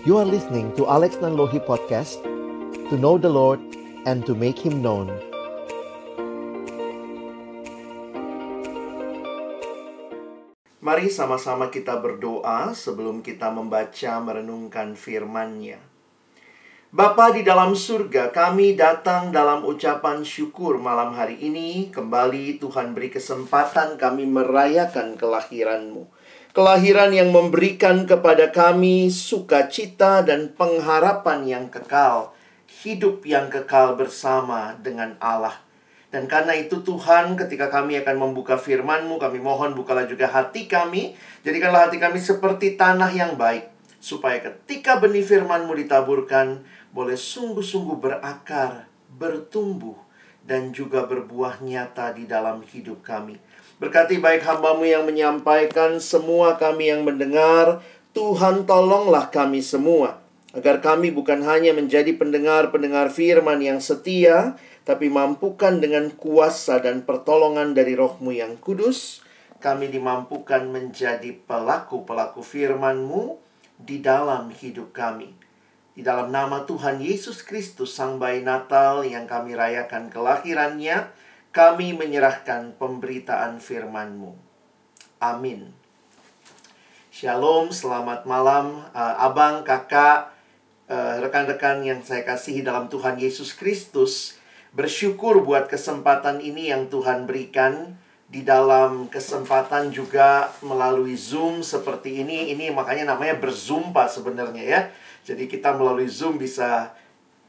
You are listening to Alex Nanlohi Podcast To know the Lord and to make Him known Mari sama-sama kita berdoa sebelum kita membaca merenungkan firman-Nya. Bapa di dalam surga, kami datang dalam ucapan syukur malam hari ini. Kembali Tuhan beri kesempatan kami merayakan kelahiran-Mu. Kelahiran yang memberikan kepada kami sukacita dan pengharapan yang kekal. Hidup yang kekal bersama dengan Allah. Dan karena itu Tuhan ketika kami akan membuka firman-Mu, kami mohon bukalah juga hati kami. Jadikanlah hati kami seperti tanah yang baik. Supaya ketika benih firman-Mu ditaburkan, boleh sungguh-sungguh berakar, bertumbuh, dan juga berbuah nyata di dalam hidup kami. Berkati baik hambamu yang menyampaikan, semua kami yang mendengar, Tuhan tolonglah kami semua. Agar kami bukan hanya menjadi pendengar-pendengar firman yang setia, tapi mampukan dengan kuasa dan pertolongan dari rohmu yang kudus, kami dimampukan menjadi pelaku-pelaku firman-Mu di dalam hidup kami. Di dalam nama Tuhan Yesus Kristus, Sang Bayi Natal yang kami rayakan kelahirannya, kami menyerahkan pemberitaan firman-Mu. Amin. Shalom, selamat malam, uh, abang, kakak, uh, rekan-rekan yang saya kasihi dalam Tuhan Yesus Kristus. Bersyukur buat kesempatan ini yang Tuhan berikan di dalam kesempatan juga melalui Zoom seperti ini. Ini makanya namanya berzumpa sebenarnya ya. Jadi kita melalui Zoom bisa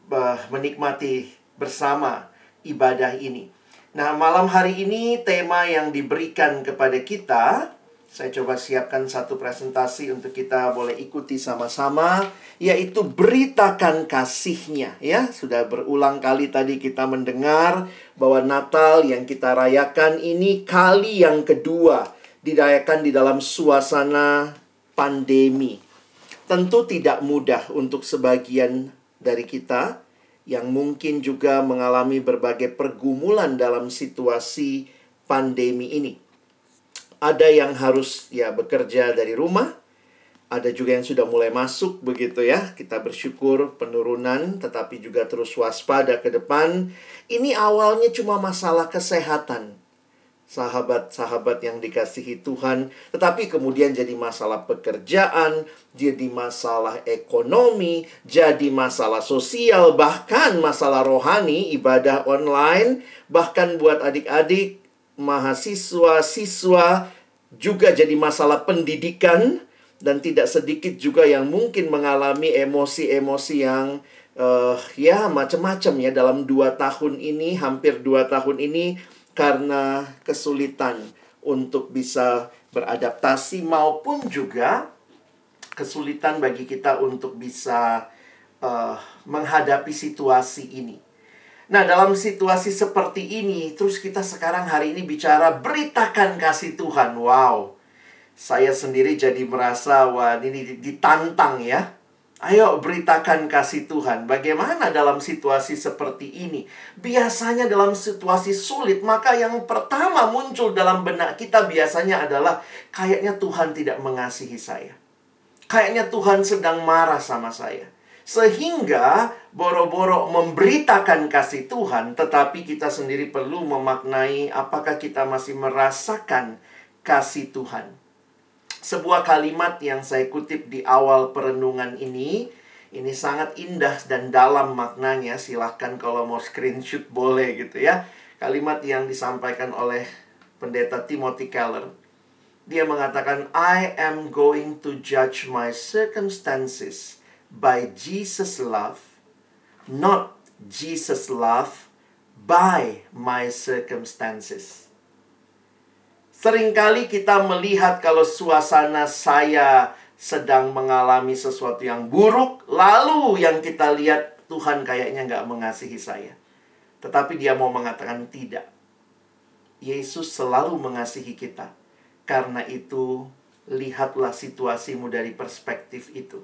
uh, menikmati bersama ibadah ini. Nah, malam hari ini tema yang diberikan kepada kita, saya coba siapkan satu presentasi untuk kita boleh ikuti sama-sama, yaitu beritakan kasihnya. Ya, sudah berulang kali tadi kita mendengar bahwa Natal yang kita rayakan ini kali yang kedua dirayakan di dalam suasana pandemi tentu tidak mudah untuk sebagian dari kita yang mungkin juga mengalami berbagai pergumulan dalam situasi pandemi ini. Ada yang harus ya bekerja dari rumah, ada juga yang sudah mulai masuk begitu ya. Kita bersyukur penurunan tetapi juga terus waspada ke depan. Ini awalnya cuma masalah kesehatan sahabat-sahabat yang dikasihi Tuhan, tetapi kemudian jadi masalah pekerjaan, jadi masalah ekonomi, jadi masalah sosial, bahkan masalah rohani, ibadah online, bahkan buat adik-adik, mahasiswa, siswa, juga jadi masalah pendidikan, dan tidak sedikit juga yang mungkin mengalami emosi-emosi yang uh, ya macam-macam ya dalam dua tahun ini, hampir dua tahun ini karena kesulitan untuk bisa beradaptasi maupun juga kesulitan bagi kita untuk bisa uh, menghadapi situasi ini. Nah, dalam situasi seperti ini, terus kita sekarang hari ini bicara beritakan kasih Tuhan. Wow, saya sendiri jadi merasa, wah ini ditantang ya Ayo beritakan kasih Tuhan. Bagaimana dalam situasi seperti ini? Biasanya dalam situasi sulit, maka yang pertama muncul dalam benak kita biasanya adalah kayaknya Tuhan tidak mengasihi saya. Kayaknya Tuhan sedang marah sama saya. Sehingga boro-boro memberitakan kasih Tuhan, tetapi kita sendiri perlu memaknai apakah kita masih merasakan kasih Tuhan sebuah kalimat yang saya kutip di awal perenungan ini. Ini sangat indah dan dalam maknanya. Silahkan kalau mau screenshot boleh gitu ya. Kalimat yang disampaikan oleh pendeta Timothy Keller. Dia mengatakan, I am going to judge my circumstances by Jesus' love, not Jesus' love by my circumstances. Seringkali kita melihat kalau suasana saya sedang mengalami sesuatu yang buruk, lalu yang kita lihat Tuhan kayaknya nggak mengasihi saya. Tetapi dia mau mengatakan tidak. Yesus selalu mengasihi kita. Karena itu, lihatlah situasimu dari perspektif itu.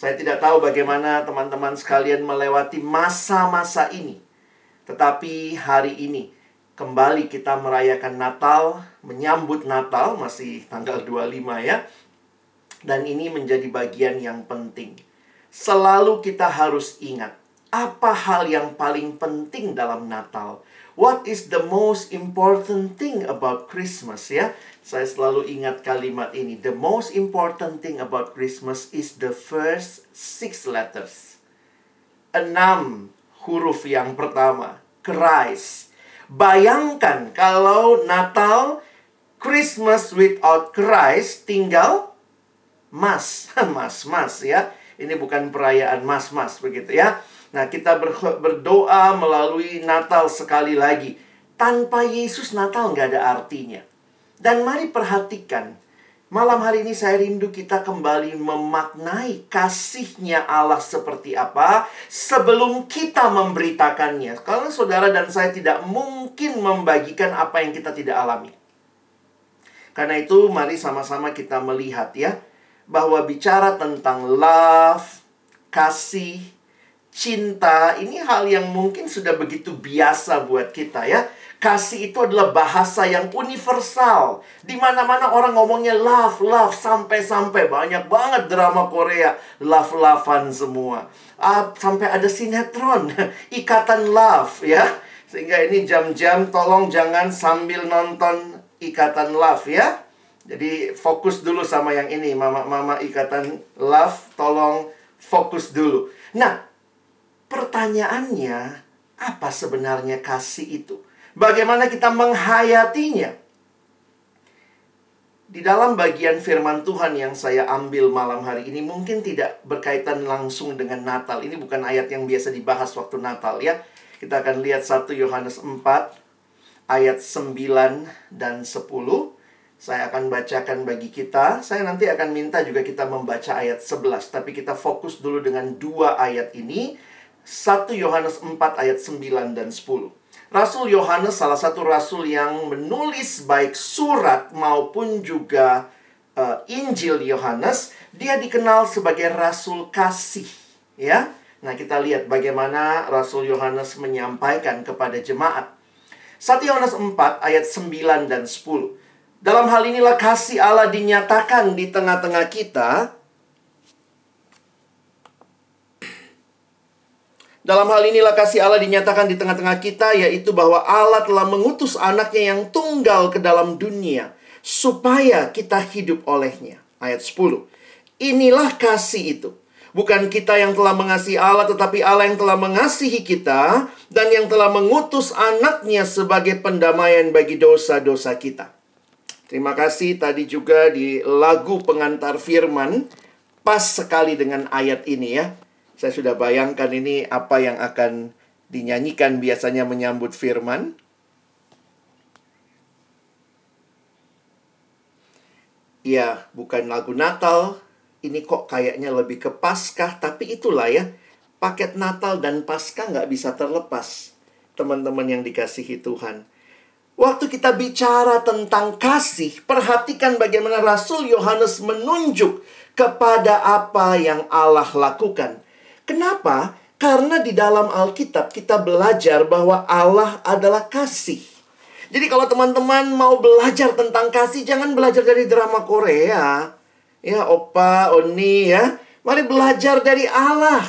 Saya tidak tahu bagaimana teman-teman sekalian melewati masa-masa ini. Tetapi hari ini, kembali kita merayakan Natal, menyambut Natal, masih tanggal 25 ya. Dan ini menjadi bagian yang penting. Selalu kita harus ingat apa hal yang paling penting dalam Natal. What is the most important thing about Christmas ya? Saya selalu ingat kalimat ini. The most important thing about Christmas is the first six letters. Enam huruf yang pertama. Christ. Bayangkan kalau Natal Christmas without Christ tinggal mas, mas, mas ya. Ini bukan perayaan mas-mas begitu ya. Nah, kita berdoa melalui Natal sekali lagi. Tanpa Yesus Natal nggak ada artinya. Dan mari perhatikan, malam hari ini saya rindu kita kembali memaknai kasihnya Allah seperti apa sebelum kita memberitakannya. Kalau saudara dan saya tidak mungkin membagikan apa yang kita tidak alami. Karena itu mari sama-sama kita melihat ya bahwa bicara tentang love, kasih, cinta, ini hal yang mungkin sudah begitu biasa buat kita ya. Kasih itu adalah bahasa yang universal. Di mana-mana orang ngomongnya love, love sampai-sampai banyak banget drama Korea love-lovean semua. Ah, sampai ada sinetron ikatan love ya. Sehingga ini jam-jam tolong jangan sambil nonton ikatan love ya. Jadi fokus dulu sama yang ini, mama-mama ikatan love, tolong fokus dulu. Nah, pertanyaannya, apa sebenarnya kasih itu? Bagaimana kita menghayatinya? Di dalam bagian firman Tuhan yang saya ambil malam hari ini mungkin tidak berkaitan langsung dengan Natal. Ini bukan ayat yang biasa dibahas waktu Natal ya. Kita akan lihat 1 Yohanes 4 ayat 9 dan 10. Saya akan bacakan bagi kita. Saya nanti akan minta juga kita membaca ayat 11. Tapi kita fokus dulu dengan dua ayat ini. 1 Yohanes 4 ayat 9 dan 10. Rasul Yohanes salah satu rasul yang menulis baik surat maupun juga uh, Injil Yohanes. Dia dikenal sebagai rasul kasih. Ya, Nah kita lihat bagaimana Rasul Yohanes menyampaikan kepada jemaat. 1 Yohanes 4 ayat 9 dan 10. Dalam hal inilah kasih Allah dinyatakan di tengah-tengah kita. Dalam hal inilah kasih Allah dinyatakan di tengah-tengah kita, yaitu bahwa Allah telah mengutus anaknya yang tunggal ke dalam dunia, supaya kita hidup olehnya. Ayat 10. Inilah kasih itu. Bukan kita yang telah mengasihi Allah, tetapi Allah yang telah mengasihi kita, dan yang telah mengutus anaknya sebagai pendamaian bagi dosa-dosa kita. Terima kasih tadi juga di lagu pengantar firman pas sekali dengan ayat ini ya. Saya sudah bayangkan ini apa yang akan dinyanyikan biasanya menyambut firman. Ya, bukan lagu Natal. Ini kok kayaknya lebih ke Paskah, tapi itulah ya. Paket Natal dan Paskah nggak bisa terlepas. Teman-teman yang dikasihi Tuhan. Waktu kita bicara tentang kasih, perhatikan bagaimana Rasul Yohanes menunjuk kepada apa yang Allah lakukan. Kenapa? Karena di dalam Alkitab kita belajar bahwa Allah adalah kasih. Jadi kalau teman-teman mau belajar tentang kasih, jangan belajar dari drama Korea. Ya, Opa, Oni ya. Mari belajar dari Allah.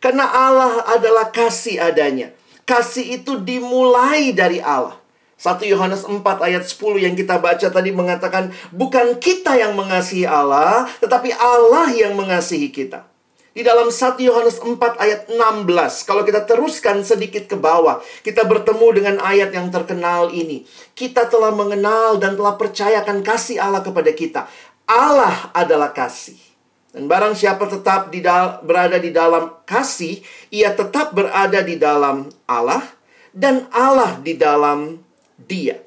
Karena Allah adalah kasih adanya. Kasih itu dimulai dari Allah. 1 Yohanes 4 ayat 10 yang kita baca tadi mengatakan bukan kita yang mengasihi Allah, tetapi Allah yang mengasihi kita. Di dalam 1 Yohanes 4 ayat 16, kalau kita teruskan sedikit ke bawah, kita bertemu dengan ayat yang terkenal ini. Kita telah mengenal dan telah percayakan kasih Allah kepada kita. Allah adalah kasih. Dan barang siapa tetap di berada di dalam kasih, ia tetap berada di dalam Allah dan Allah di dalam dia.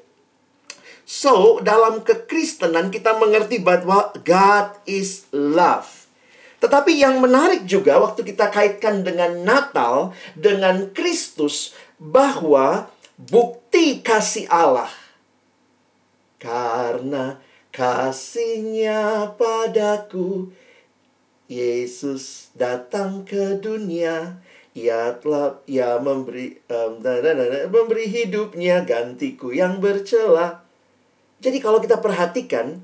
So, dalam kekristenan kita mengerti bahwa God is love. Tetapi yang menarik juga waktu kita kaitkan dengan Natal, dengan Kristus, bahwa bukti kasih Allah. Karena kasihnya padaku, Yesus datang ke dunia ia telah ia memberi um, memberi hidupnya gantiku yang bercela. Jadi kalau kita perhatikan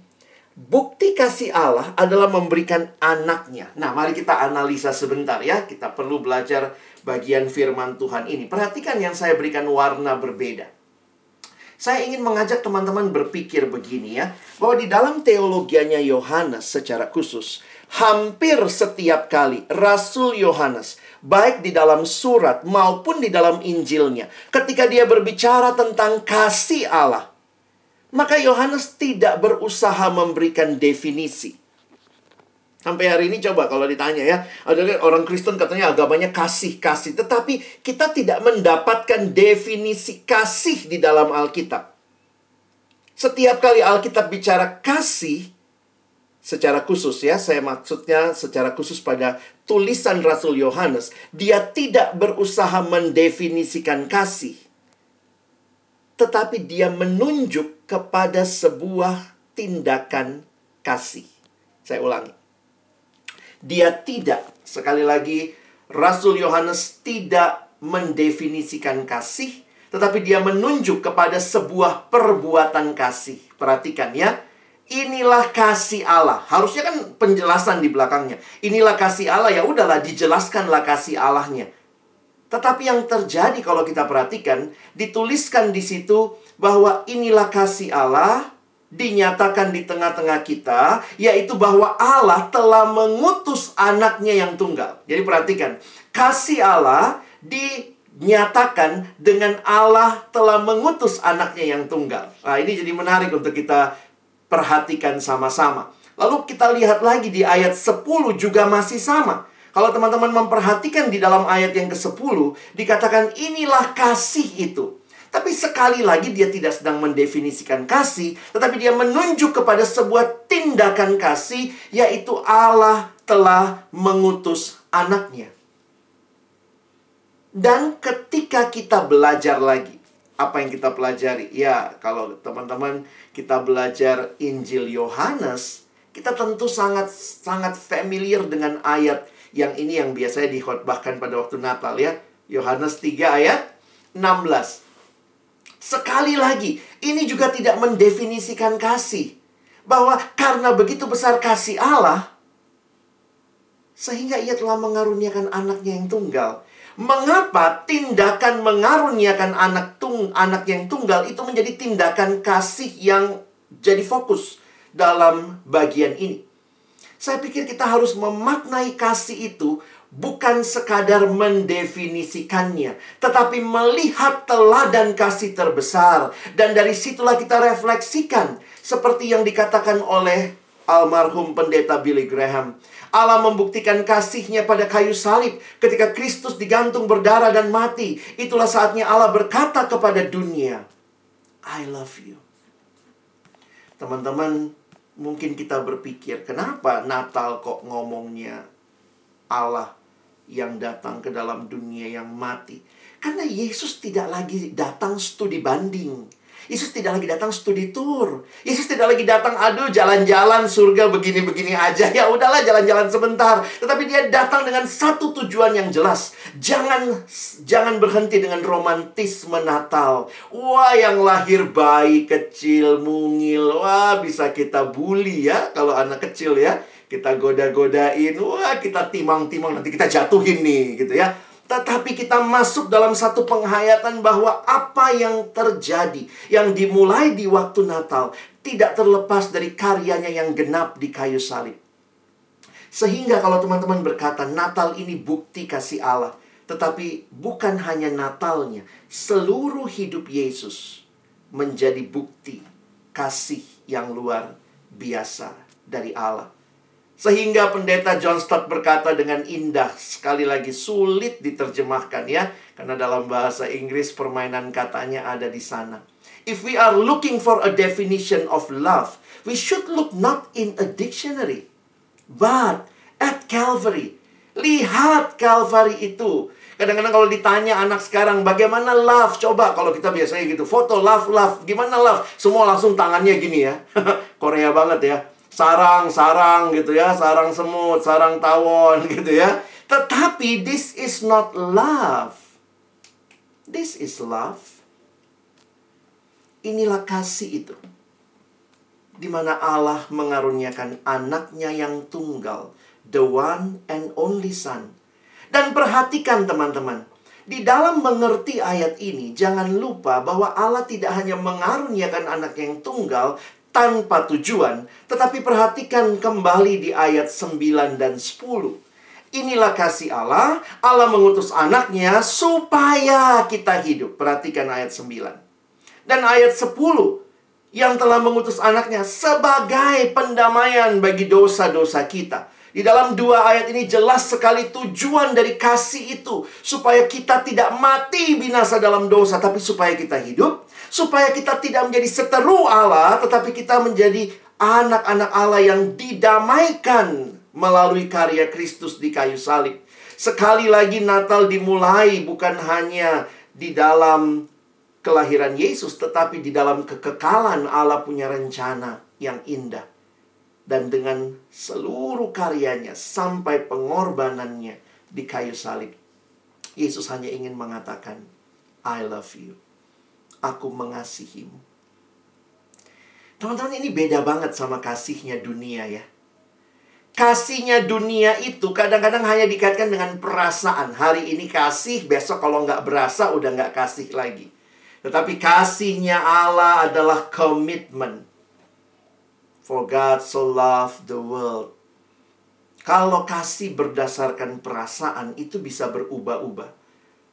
Bukti kasih Allah adalah memberikan anaknya. Nah, mari kita analisa sebentar ya. Kita perlu belajar bagian firman Tuhan ini. Perhatikan yang saya berikan warna berbeda. Saya ingin mengajak teman-teman berpikir begini ya, bahwa di dalam teologianya Yohanes secara khusus, hampir setiap kali Rasul Yohanes, baik di dalam surat maupun di dalam Injilnya, ketika dia berbicara tentang kasih Allah, maka Yohanes tidak berusaha memberikan definisi. Sampai hari ini coba kalau ditanya ya, ada orang Kristen katanya agamanya kasih-kasih, tetapi kita tidak mendapatkan definisi kasih di dalam Alkitab. Setiap kali Alkitab bicara kasih, secara khusus ya, saya maksudnya secara khusus pada tulisan Rasul Yohanes, dia tidak berusaha mendefinisikan kasih tetapi dia menunjuk kepada sebuah tindakan kasih. Saya ulangi. Dia tidak, sekali lagi, Rasul Yohanes tidak mendefinisikan kasih, tetapi dia menunjuk kepada sebuah perbuatan kasih. Perhatikan ya. Inilah kasih Allah. Harusnya kan penjelasan di belakangnya. Inilah kasih Allah. Ya udahlah, dijelaskanlah kasih Allahnya. Tetapi yang terjadi kalau kita perhatikan, dituliskan di situ bahwa inilah kasih Allah dinyatakan di tengah-tengah kita, yaitu bahwa Allah telah mengutus anaknya yang tunggal. Jadi perhatikan, kasih Allah dinyatakan dengan Allah telah mengutus anaknya yang tunggal. Nah, ini jadi menarik untuk kita perhatikan sama-sama. Lalu kita lihat lagi di ayat 10 juga masih sama. Kalau teman-teman memperhatikan di dalam ayat yang ke-10, dikatakan inilah kasih itu. Tapi sekali lagi dia tidak sedang mendefinisikan kasih, tetapi dia menunjuk kepada sebuah tindakan kasih, yaitu Allah telah mengutus anaknya. Dan ketika kita belajar lagi, apa yang kita pelajari? Ya, kalau teman-teman kita belajar Injil Yohanes, kita tentu sangat sangat familiar dengan ayat yang ini yang biasanya dikhotbahkan pada waktu Natal ya. Yohanes 3 ayat 16. Sekali lagi, ini juga tidak mendefinisikan kasih. Bahwa karena begitu besar kasih Allah, sehingga ia telah mengaruniakan anaknya yang tunggal. Mengapa tindakan mengaruniakan anak tung anak yang tunggal itu menjadi tindakan kasih yang jadi fokus dalam bagian ini? Saya pikir kita harus memaknai kasih itu bukan sekadar mendefinisikannya, tetapi melihat teladan kasih terbesar. Dan dari situlah kita refleksikan, seperti yang dikatakan oleh almarhum pendeta Billy Graham. Allah membuktikan kasihnya pada kayu salib ketika Kristus digantung berdarah dan mati. Itulah saatnya Allah berkata kepada dunia, I love you. Teman-teman, mungkin kita berpikir, kenapa Natal kok ngomongnya Allah yang datang ke dalam dunia yang mati? Karena Yesus tidak lagi datang studi banding. Yesus tidak lagi datang studi tour. Yesus tidak lagi datang, aduh jalan-jalan surga begini-begini aja. Ya udahlah jalan-jalan sebentar. Tetapi dia datang dengan satu tujuan yang jelas. Jangan jangan berhenti dengan romantisme Natal. Wah, yang lahir bayi kecil, mungil. Wah, bisa kita bully ya kalau anak kecil ya. Kita goda-godain. Wah, kita timang-timang nanti kita jatuhin nih gitu ya. Tetapi kita masuk dalam satu penghayatan bahwa apa yang terjadi, yang dimulai di waktu Natal, tidak terlepas dari karyanya yang genap di kayu salib. Sehingga kalau teman-teman berkata Natal ini bukti kasih Allah, tetapi bukan hanya Natalnya, seluruh hidup Yesus menjadi bukti kasih yang luar biasa dari Allah. Sehingga pendeta John Stott berkata dengan indah, sekali lagi sulit diterjemahkan ya, karena dalam bahasa Inggris permainan katanya ada di sana. If we are looking for a definition of love, we should look not in a dictionary, but at Calvary. Lihat Calvary itu. Kadang-kadang kalau ditanya anak sekarang bagaimana love, coba kalau kita biasanya gitu, foto love love, gimana love? Semua langsung tangannya gini ya. Korea banget ya sarang-sarang gitu ya, sarang semut, sarang tawon gitu ya. Tetapi this is not love. This is love. Inilah kasih itu. di mana Allah mengaruniakan anaknya yang tunggal, the one and only son. Dan perhatikan teman-teman, di dalam mengerti ayat ini, jangan lupa bahwa Allah tidak hanya mengaruniakan anak yang tunggal tanpa tujuan, tetapi perhatikan kembali di ayat 9 dan 10. Inilah kasih Allah, Allah mengutus anaknya supaya kita hidup. Perhatikan ayat 9. Dan ayat 10, yang telah mengutus anaknya sebagai pendamaian bagi dosa-dosa kita. Di dalam dua ayat ini jelas sekali tujuan dari kasih itu. Supaya kita tidak mati binasa dalam dosa. Tapi supaya kita hidup. Supaya kita tidak menjadi seteru Allah. Tetapi kita menjadi anak-anak Allah yang didamaikan. Melalui karya Kristus di kayu salib. Sekali lagi Natal dimulai bukan hanya di dalam kelahiran Yesus. Tetapi di dalam kekekalan Allah punya rencana yang indah dan dengan seluruh karyanya sampai pengorbanannya di kayu salib. Yesus hanya ingin mengatakan, I love you. Aku mengasihimu. Teman-teman ini beda banget sama kasihnya dunia ya. Kasihnya dunia itu kadang-kadang hanya dikaitkan dengan perasaan. Hari ini kasih, besok kalau nggak berasa udah nggak kasih lagi. Tetapi kasihnya Allah adalah komitmen For God so loved the world. Kalau kasih berdasarkan perasaan itu bisa berubah-ubah.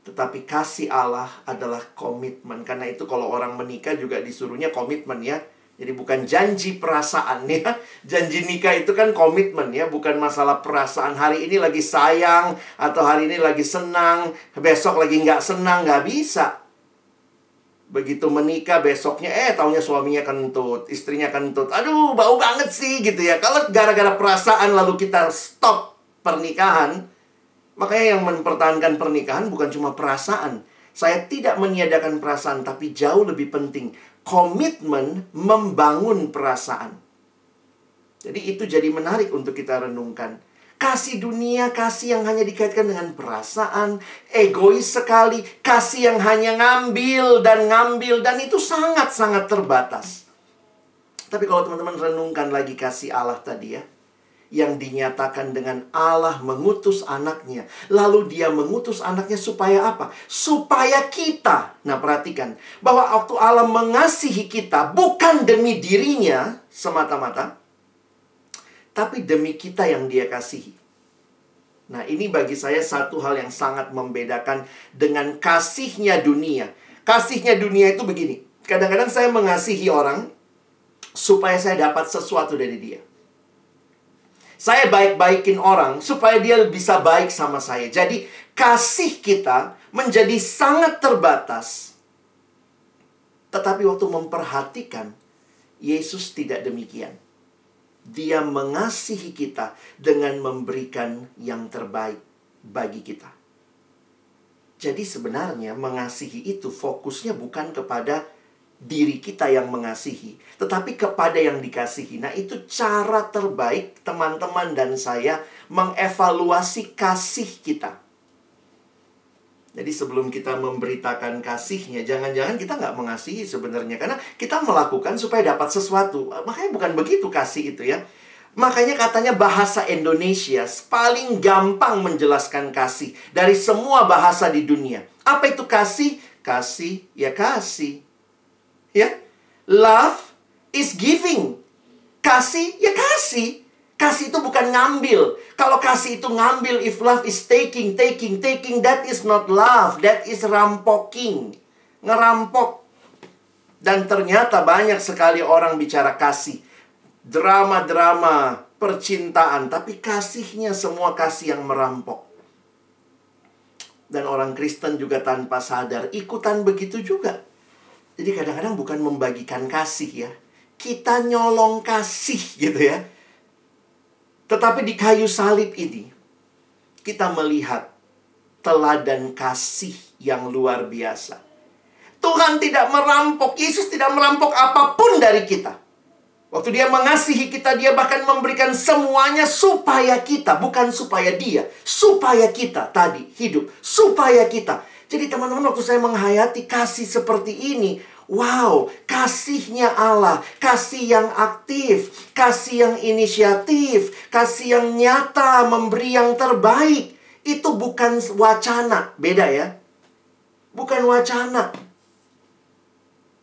Tetapi kasih Allah adalah komitmen. Karena itu kalau orang menikah juga disuruhnya komitmen ya. Jadi bukan janji perasaan ya. Janji nikah itu kan komitmen ya, bukan masalah perasaan. Hari ini lagi sayang atau hari ini lagi senang, besok lagi nggak senang, nggak bisa. Begitu menikah besoknya eh taunya suaminya kentut, istrinya kentut. Aduh, bau banget sih gitu ya. Kalau gara-gara perasaan lalu kita stop pernikahan, makanya yang mempertahankan pernikahan bukan cuma perasaan. Saya tidak meniadakan perasaan, tapi jauh lebih penting komitmen membangun perasaan. Jadi itu jadi menarik untuk kita renungkan. Kasih dunia, kasih yang hanya dikaitkan dengan perasaan, egois sekali, kasih yang hanya ngambil dan ngambil, dan itu sangat-sangat terbatas. Tapi kalau teman-teman renungkan lagi kasih Allah tadi ya, yang dinyatakan dengan Allah mengutus anaknya. Lalu dia mengutus anaknya supaya apa? Supaya kita. Nah perhatikan. Bahwa waktu Allah mengasihi kita bukan demi dirinya semata-mata tapi demi kita yang dia kasihi. Nah, ini bagi saya satu hal yang sangat membedakan dengan kasihnya dunia. Kasihnya dunia itu begini. Kadang-kadang saya mengasihi orang supaya saya dapat sesuatu dari dia. Saya baik-baikin orang supaya dia bisa baik sama saya. Jadi, kasih kita menjadi sangat terbatas. Tetapi waktu memperhatikan, Yesus tidak demikian. Dia mengasihi kita dengan memberikan yang terbaik bagi kita. Jadi sebenarnya mengasihi itu fokusnya bukan kepada diri kita yang mengasihi, tetapi kepada yang dikasihi. Nah, itu cara terbaik teman-teman dan saya mengevaluasi kasih kita. Jadi sebelum kita memberitakan kasihnya, jangan-jangan kita nggak mengasihi sebenarnya. Karena kita melakukan supaya dapat sesuatu. Makanya bukan begitu kasih itu ya. Makanya katanya bahasa Indonesia paling gampang menjelaskan kasih dari semua bahasa di dunia. Apa itu kasih? Kasih ya kasih. Ya. Love is giving. Kasih ya kasih. Kasih itu bukan ngambil. Kalau kasih itu ngambil, if love is taking, taking, taking, that is not love. That is rampoking. Ngerampok. Dan ternyata banyak sekali orang bicara kasih. Drama-drama percintaan. Tapi kasihnya semua kasih yang merampok. Dan orang Kristen juga tanpa sadar ikutan begitu juga. Jadi kadang-kadang bukan membagikan kasih ya. Kita nyolong kasih gitu ya tetapi di kayu salib ini, kita melihat teladan kasih yang luar biasa. Tuhan tidak merampok, Yesus tidak merampok apa pun dari kita. Waktu dia mengasihi kita, dia bahkan memberikan semuanya supaya kita, bukan supaya dia, supaya kita tadi hidup, supaya kita. Jadi teman-teman waktu saya menghayati kasih seperti ini, Wow, kasihnya Allah, kasih yang aktif, kasih yang inisiatif, kasih yang nyata, memberi yang terbaik. Itu bukan wacana, beda ya. Bukan wacana.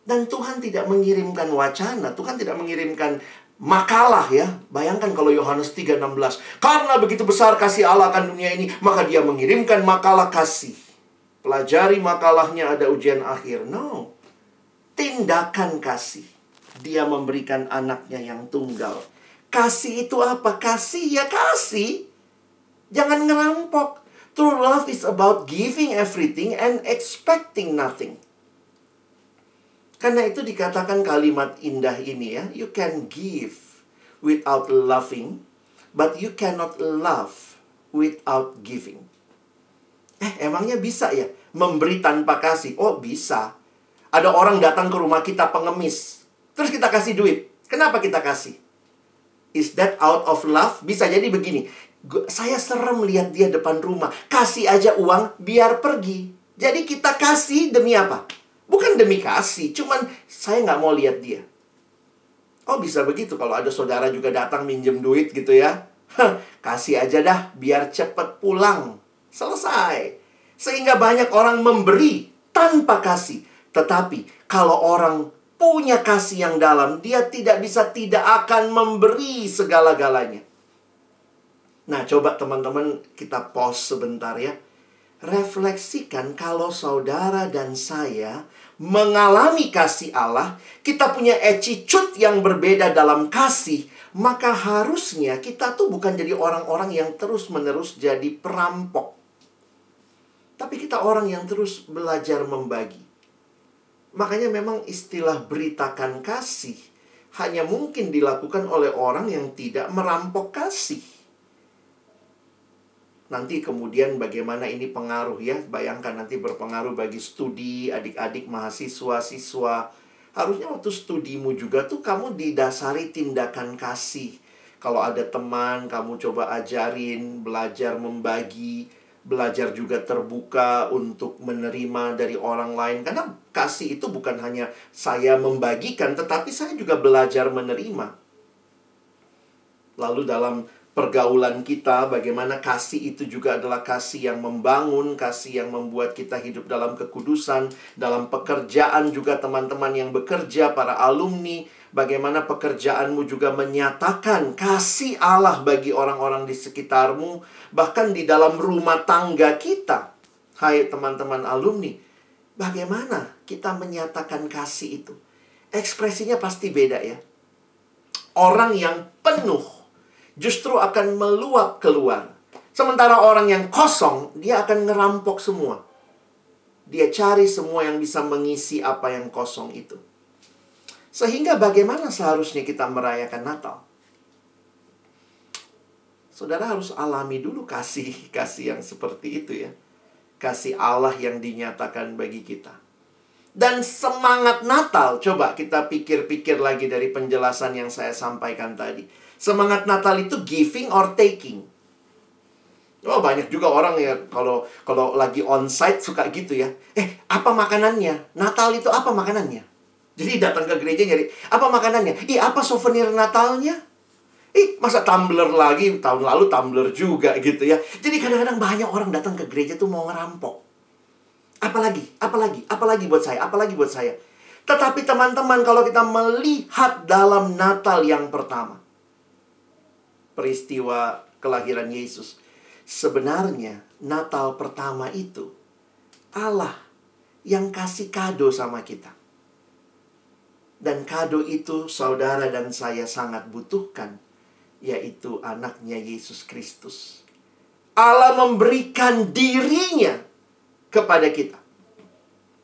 Dan Tuhan tidak mengirimkan wacana, Tuhan tidak mengirimkan makalah ya. Bayangkan kalau Yohanes 3:16, karena begitu besar kasih Allah akan dunia ini, maka dia mengirimkan makalah kasih. Pelajari makalahnya ada ujian akhir. No tindakan kasih. Dia memberikan anaknya yang tunggal. Kasih itu apa? Kasih ya kasih. Jangan ngerampok. True love is about giving everything and expecting nothing. Karena itu dikatakan kalimat indah ini ya. You can give without loving, but you cannot love without giving. Eh, emangnya bisa ya? Memberi tanpa kasih? Oh, bisa. Ada orang datang ke rumah kita pengemis. Terus kita kasih duit. Kenapa kita kasih? Is that out of love? Bisa jadi begini. Saya serem lihat dia depan rumah. Kasih aja uang biar pergi. Jadi kita kasih demi apa? Bukan demi kasih. Cuman saya nggak mau lihat dia. Oh bisa begitu kalau ada saudara juga datang minjem duit gitu ya. kasih aja dah biar cepet pulang. Selesai. Sehingga banyak orang memberi tanpa kasih. Tetapi kalau orang punya kasih yang dalam, dia tidak bisa tidak akan memberi segala-galanya. Nah, coba teman-teman kita pause sebentar ya. Refleksikan kalau saudara dan saya mengalami kasih Allah, kita punya attitude yang berbeda dalam kasih, maka harusnya kita tuh bukan jadi orang-orang yang terus-menerus jadi perampok. Tapi kita orang yang terus belajar membagi. Makanya memang istilah beritakan kasih hanya mungkin dilakukan oleh orang yang tidak merampok kasih. Nanti kemudian bagaimana ini pengaruh ya, bayangkan nanti berpengaruh bagi studi adik-adik mahasiswa, siswa. Harusnya waktu studimu juga tuh kamu didasari tindakan kasih. Kalau ada teman, kamu coba ajarin, belajar membagi, belajar juga terbuka untuk menerima dari orang lain. Karena kasih itu bukan hanya saya membagikan tetapi saya juga belajar menerima. Lalu dalam pergaulan kita bagaimana kasih itu juga adalah kasih yang membangun kasih yang membuat kita hidup dalam kekudusan dalam pekerjaan juga teman-teman yang bekerja para alumni Bagaimana pekerjaanmu juga menyatakan kasih Allah bagi orang-orang di sekitarmu, bahkan di dalam rumah tangga kita. Hai teman-teman alumni, bagaimana kita menyatakan kasih itu? Ekspresinya pasti beda ya. Orang yang penuh justru akan meluap keluar. Sementara orang yang kosong, dia akan ngerampok semua. Dia cari semua yang bisa mengisi apa yang kosong itu. Sehingga bagaimana seharusnya kita merayakan Natal? Saudara harus alami dulu kasih-kasih yang seperti itu ya. Kasih Allah yang dinyatakan bagi kita. Dan semangat Natal, coba kita pikir-pikir lagi dari penjelasan yang saya sampaikan tadi. Semangat Natal itu giving or taking. Oh banyak juga orang ya kalau kalau lagi onsite suka gitu ya. Eh apa makanannya? Natal itu apa makanannya? Jadi datang ke gereja nyari, apa makanannya? Ih, apa souvenir Natalnya? Ih, masa tumbler lagi? Tahun lalu tumbler juga gitu ya. Jadi kadang-kadang banyak orang datang ke gereja tuh mau ngerampok. Apalagi, apalagi, apalagi buat saya, apalagi buat saya. Tetapi teman-teman, kalau kita melihat dalam Natal yang pertama, peristiwa kelahiran Yesus, sebenarnya Natal pertama itu Allah yang kasih kado sama kita. Dan kado itu saudara dan saya sangat butuhkan, yaitu anaknya Yesus Kristus. Allah memberikan dirinya kepada kita.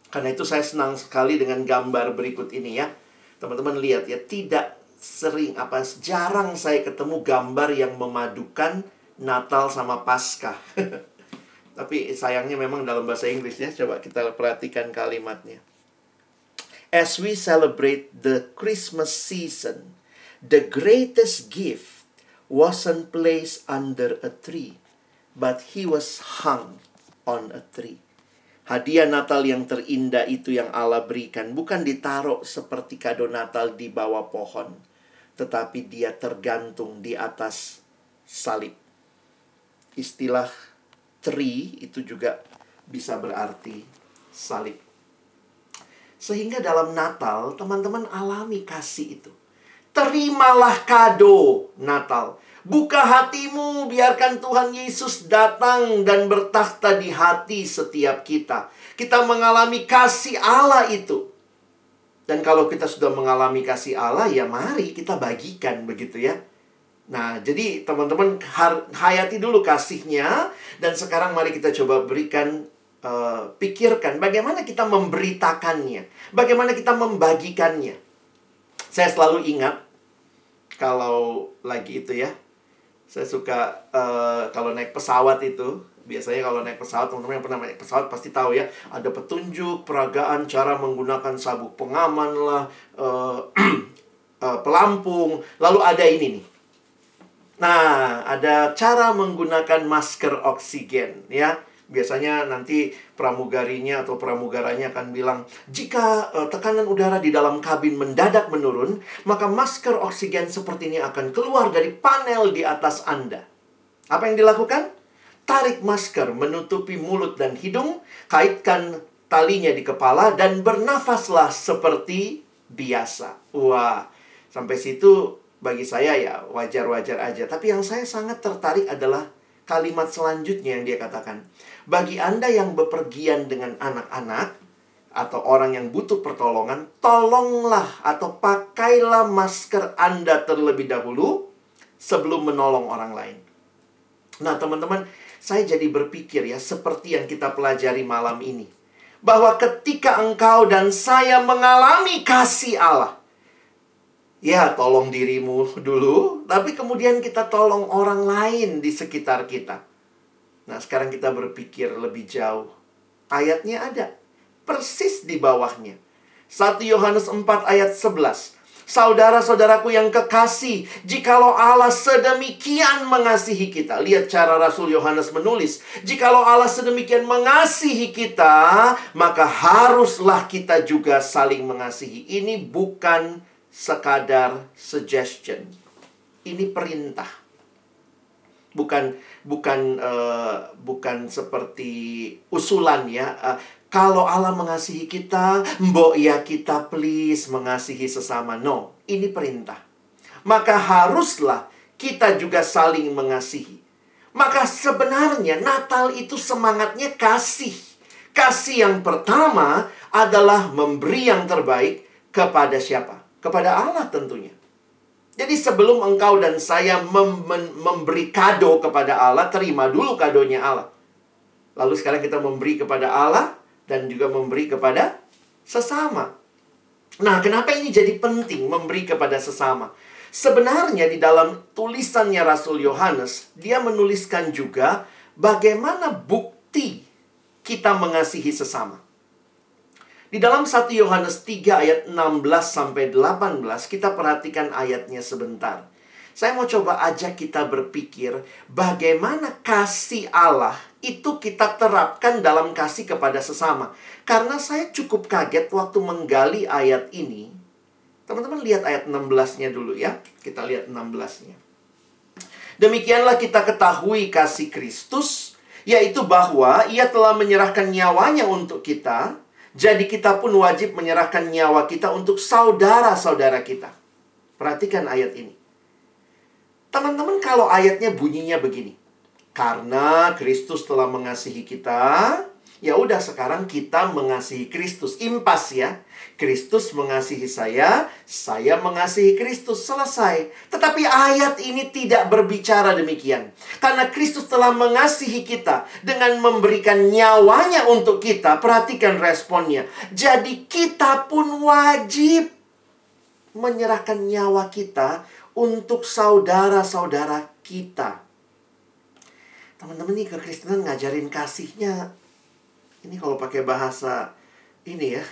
Karena itu saya senang sekali dengan gambar berikut ini ya. Teman-teman lihat ya, tidak sering apa jarang saya ketemu gambar yang memadukan Natal sama Paskah. Tapi sayangnya memang dalam bahasa Inggris ya. Coba kita perhatikan kalimatnya as we celebrate the Christmas season, the greatest gift wasn't placed under a tree, but he was hung on a tree. Hadiah Natal yang terindah itu yang Allah berikan bukan ditaruh seperti kado Natal di bawah pohon, tetapi dia tergantung di atas salib. Istilah tree itu juga bisa berarti salib. Sehingga dalam Natal, teman-teman alami kasih itu. Terimalah kado Natal. Buka hatimu, biarkan Tuhan Yesus datang dan bertakhta di hati setiap kita. Kita mengalami kasih Allah itu. Dan kalau kita sudah mengalami kasih Allah, ya mari kita bagikan begitu ya. Nah, jadi teman-teman hayati dulu kasihnya dan sekarang mari kita coba berikan uh, pikirkan bagaimana kita memberitakannya, bagaimana kita membagikannya. Saya selalu ingat kalau lagi itu ya, saya suka uh, kalau naik pesawat itu biasanya kalau naik pesawat teman-teman yang pernah naik pesawat pasti tahu ya ada petunjuk peragaan cara menggunakan sabuk pengaman lah uh, uh, pelampung lalu ada ini nih nah ada cara menggunakan masker oksigen ya biasanya nanti pramugarinya atau pramugaranya akan bilang, jika uh, tekanan udara di dalam kabin mendadak menurun, maka masker oksigen seperti ini akan keluar dari panel di atas Anda. Apa yang dilakukan? Tarik masker menutupi mulut dan hidung, kaitkan talinya di kepala, dan bernafaslah seperti biasa. Wah, sampai situ bagi saya ya wajar-wajar aja. Tapi yang saya sangat tertarik adalah kalimat selanjutnya yang dia katakan. Bagi Anda yang bepergian dengan anak-anak atau orang yang butuh pertolongan, tolonglah atau pakailah masker Anda terlebih dahulu sebelum menolong orang lain. Nah, teman-teman, saya jadi berpikir ya seperti yang kita pelajari malam ini. Bahwa ketika engkau dan saya mengalami kasih Allah, ya tolong dirimu dulu, tapi kemudian kita tolong orang lain di sekitar kita. Nah, sekarang kita berpikir lebih jauh. Ayatnya ada. Persis di bawahnya. 1 Yohanes 4 ayat 11. Saudara-saudaraku yang kekasih, jikalau Allah sedemikian mengasihi kita. Lihat cara Rasul Yohanes menulis. Jikalau Allah sedemikian mengasihi kita, maka haruslah kita juga saling mengasihi. Ini bukan sekadar suggestion. Ini perintah bukan bukan uh, bukan seperti usulan ya. Uh, kalau Allah mengasihi kita, mbok ya kita please mengasihi sesama. No, ini perintah. Maka haruslah kita juga saling mengasihi. Maka sebenarnya Natal itu semangatnya kasih. Kasih yang pertama adalah memberi yang terbaik kepada siapa? Kepada Allah tentunya. Jadi sebelum engkau dan saya mem memberi kado kepada Allah, terima dulu kadonya Allah. Lalu sekarang kita memberi kepada Allah dan juga memberi kepada sesama. Nah, kenapa ini jadi penting memberi kepada sesama? Sebenarnya di dalam tulisannya Rasul Yohanes, dia menuliskan juga bagaimana bukti kita mengasihi sesama. Di dalam 1 Yohanes 3 ayat 16 sampai 18 kita perhatikan ayatnya sebentar. Saya mau coba ajak kita berpikir bagaimana kasih Allah itu kita terapkan dalam kasih kepada sesama. Karena saya cukup kaget waktu menggali ayat ini. Teman-teman lihat ayat 16-nya dulu ya. Kita lihat 16-nya. Demikianlah kita ketahui kasih Kristus, yaitu bahwa ia telah menyerahkan nyawanya untuk kita jadi kita pun wajib menyerahkan nyawa kita untuk saudara-saudara kita. Perhatikan ayat ini. Teman-teman kalau ayatnya bunyinya begini. Karena Kristus telah mengasihi kita, ya udah sekarang kita mengasihi Kristus. Impas ya. Kristus mengasihi saya, saya mengasihi Kristus. Selesai. Tetapi ayat ini tidak berbicara demikian. Karena Kristus telah mengasihi kita dengan memberikan nyawanya untuk kita. Perhatikan responnya. Jadi kita pun wajib menyerahkan nyawa kita untuk saudara-saudara kita. Teman-teman nih kekristenan ngajarin kasihnya ini kalau pakai bahasa ini ya,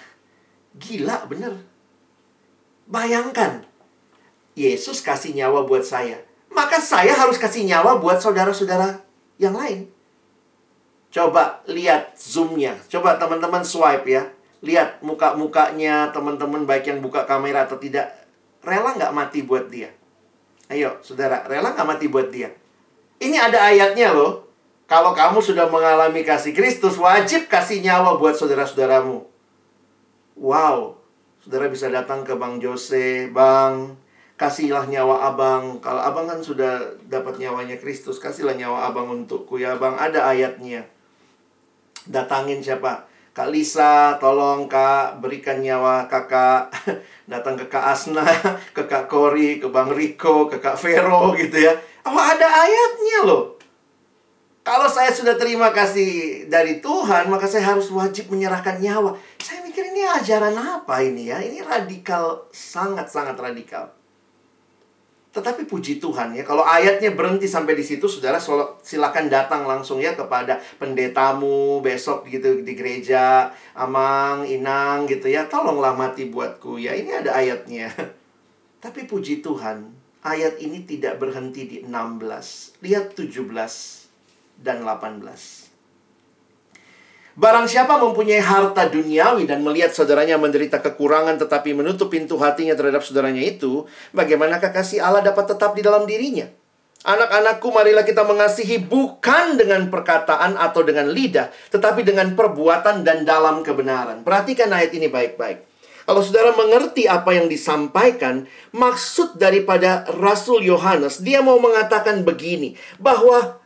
gila bener. Bayangkan, Yesus kasih nyawa buat saya. Maka saya harus kasih nyawa buat saudara-saudara yang lain. Coba lihat zoomnya. Coba teman-teman swipe ya. Lihat muka-mukanya teman-teman baik yang buka kamera atau tidak. Rela nggak mati buat dia? Ayo, saudara, rela nggak mati buat dia? Ini ada ayatnya loh. Kalau kamu sudah mengalami kasih Kristus, wajib kasih nyawa buat saudara-saudaramu. Wow, saudara bisa datang ke Bang Jose, Bang, kasihlah nyawa abang. Kalau abang kan sudah dapat nyawanya Kristus, kasihlah nyawa abang untukku ya bang. Ada ayatnya. Datangin siapa? Kak Lisa, tolong kak berikan nyawa kakak. Datang ke Kak Asna, ke Kak Kori, ke Bang Riko, ke Kak Vero gitu ya. Oh ada ayatnya loh. Kalau saya sudah terima kasih dari Tuhan, maka saya harus wajib menyerahkan nyawa. Saya mikir ini ajaran apa ini ya? Ini radikal, sangat-sangat radikal. Tetapi puji Tuhan ya, kalau ayatnya berhenti sampai di situ, saudara silakan datang langsung ya kepada pendetamu besok gitu di gereja, Amang, Inang gitu ya. Tolonglah mati buatku ya. Ini ada ayatnya. Tapi puji Tuhan, ayat ini tidak berhenti di 16. Lihat 17 dan 18. Barang siapa mempunyai harta duniawi dan melihat saudaranya menderita kekurangan tetapi menutup pintu hatinya terhadap saudaranya itu, bagaimanakah kasih Allah dapat tetap di dalam dirinya? Anak-anakku, marilah kita mengasihi bukan dengan perkataan atau dengan lidah, tetapi dengan perbuatan dan dalam kebenaran. Perhatikan ayat ini baik-baik. Kalau saudara mengerti apa yang disampaikan, maksud daripada Rasul Yohanes, dia mau mengatakan begini, bahwa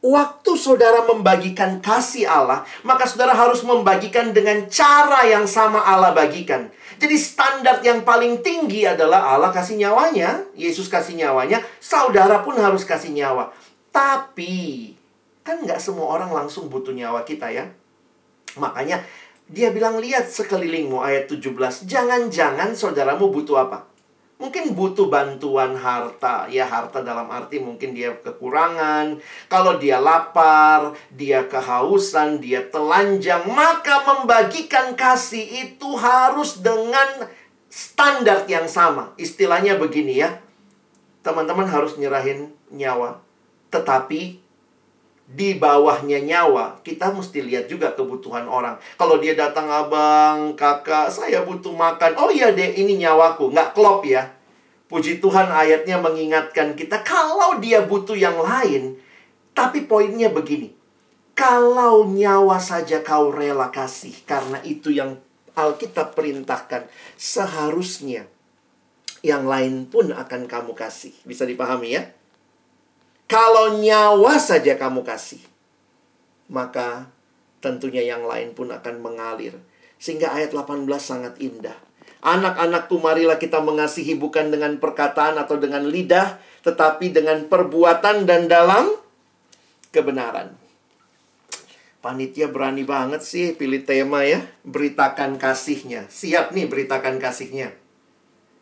Waktu saudara membagikan kasih Allah, maka saudara harus membagikan dengan cara yang sama Allah bagikan. Jadi standar yang paling tinggi adalah Allah kasih nyawanya, Yesus kasih nyawanya, saudara pun harus kasih nyawa. Tapi, kan nggak semua orang langsung butuh nyawa kita ya. Makanya dia bilang, lihat sekelilingmu ayat 17. Jangan-jangan saudaramu butuh apa? Mungkin butuh bantuan harta. Ya harta dalam arti mungkin dia kekurangan. Kalau dia lapar, dia kehausan, dia telanjang. Maka membagikan kasih itu harus dengan standar yang sama. Istilahnya begini ya. Teman-teman harus nyerahin nyawa. Tetapi di bawahnya nyawa, kita mesti lihat juga kebutuhan orang. Kalau dia datang abang, kakak, saya butuh makan. Oh iya deh, ini nyawaku. Nggak klop ya. Puji Tuhan ayatnya mengingatkan kita kalau dia butuh yang lain. Tapi poinnya begini. Kalau nyawa saja kau rela kasih karena itu yang Alkitab perintahkan. Seharusnya yang lain pun akan kamu kasih. Bisa dipahami ya? Kalau nyawa saja kamu kasih, maka tentunya yang lain pun akan mengalir. Sehingga ayat 18 sangat indah. Anak-anakku marilah kita mengasihi bukan dengan perkataan atau dengan lidah, tetapi dengan perbuatan dan dalam kebenaran. Panitia berani banget sih pilih tema ya, beritakan kasihnya. Siap nih beritakan kasihnya.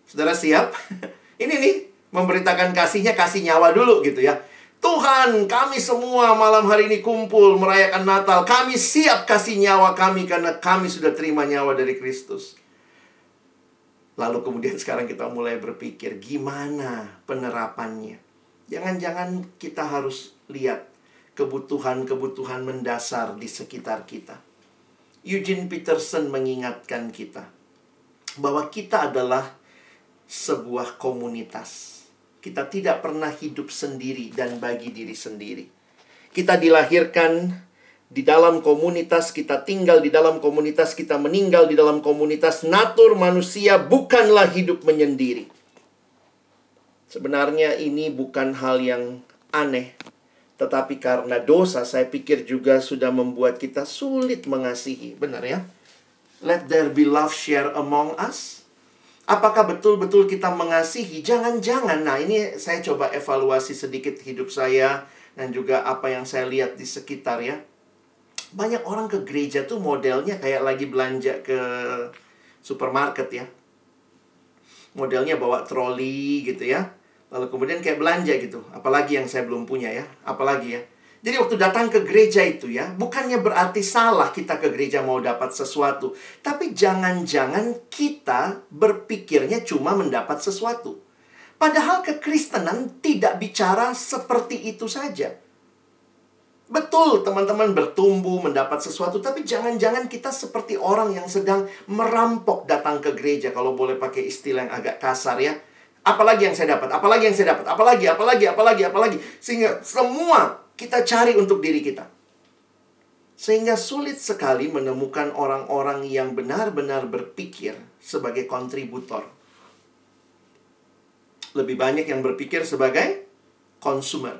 Saudara siap? Ini nih, memberitakan kasihnya kasih nyawa dulu gitu ya. Tuhan, kami semua malam hari ini kumpul merayakan Natal. Kami siap kasih nyawa kami karena kami sudah terima nyawa dari Kristus. Lalu kemudian sekarang kita mulai berpikir gimana penerapannya. Jangan-jangan kita harus lihat kebutuhan-kebutuhan mendasar di sekitar kita. Eugene Peterson mengingatkan kita bahwa kita adalah sebuah komunitas. Kita tidak pernah hidup sendiri dan bagi diri sendiri. Kita dilahirkan di dalam komunitas, kita tinggal di dalam komunitas, kita meninggal di dalam komunitas. Natur manusia bukanlah hidup menyendiri. Sebenarnya ini bukan hal yang aneh, tetapi karena dosa, saya pikir juga sudah membuat kita sulit mengasihi. Benar ya? Let there be love share among us. Apakah betul-betul kita mengasihi? Jangan-jangan. Nah, ini saya coba evaluasi sedikit hidup saya dan juga apa yang saya lihat di sekitar ya banyak orang ke gereja tuh modelnya kayak lagi belanja ke supermarket ya. Modelnya bawa troli gitu ya. Lalu kemudian kayak belanja gitu. Apalagi yang saya belum punya ya. Apalagi ya. Jadi waktu datang ke gereja itu ya, bukannya berarti salah kita ke gereja mau dapat sesuatu. Tapi jangan-jangan kita berpikirnya cuma mendapat sesuatu. Padahal kekristenan tidak bicara seperti itu saja. Betul, teman-teman bertumbuh, mendapat sesuatu, tapi jangan-jangan kita seperti orang yang sedang merampok datang ke gereja, kalau boleh pakai istilah yang agak kasar ya. Apalagi yang saya dapat, apalagi yang saya dapat, apalagi, apalagi, apalagi, apalagi. Sehingga semua kita cari untuk diri kita. Sehingga sulit sekali menemukan orang-orang yang benar-benar berpikir sebagai kontributor. Lebih banyak yang berpikir sebagai consumer.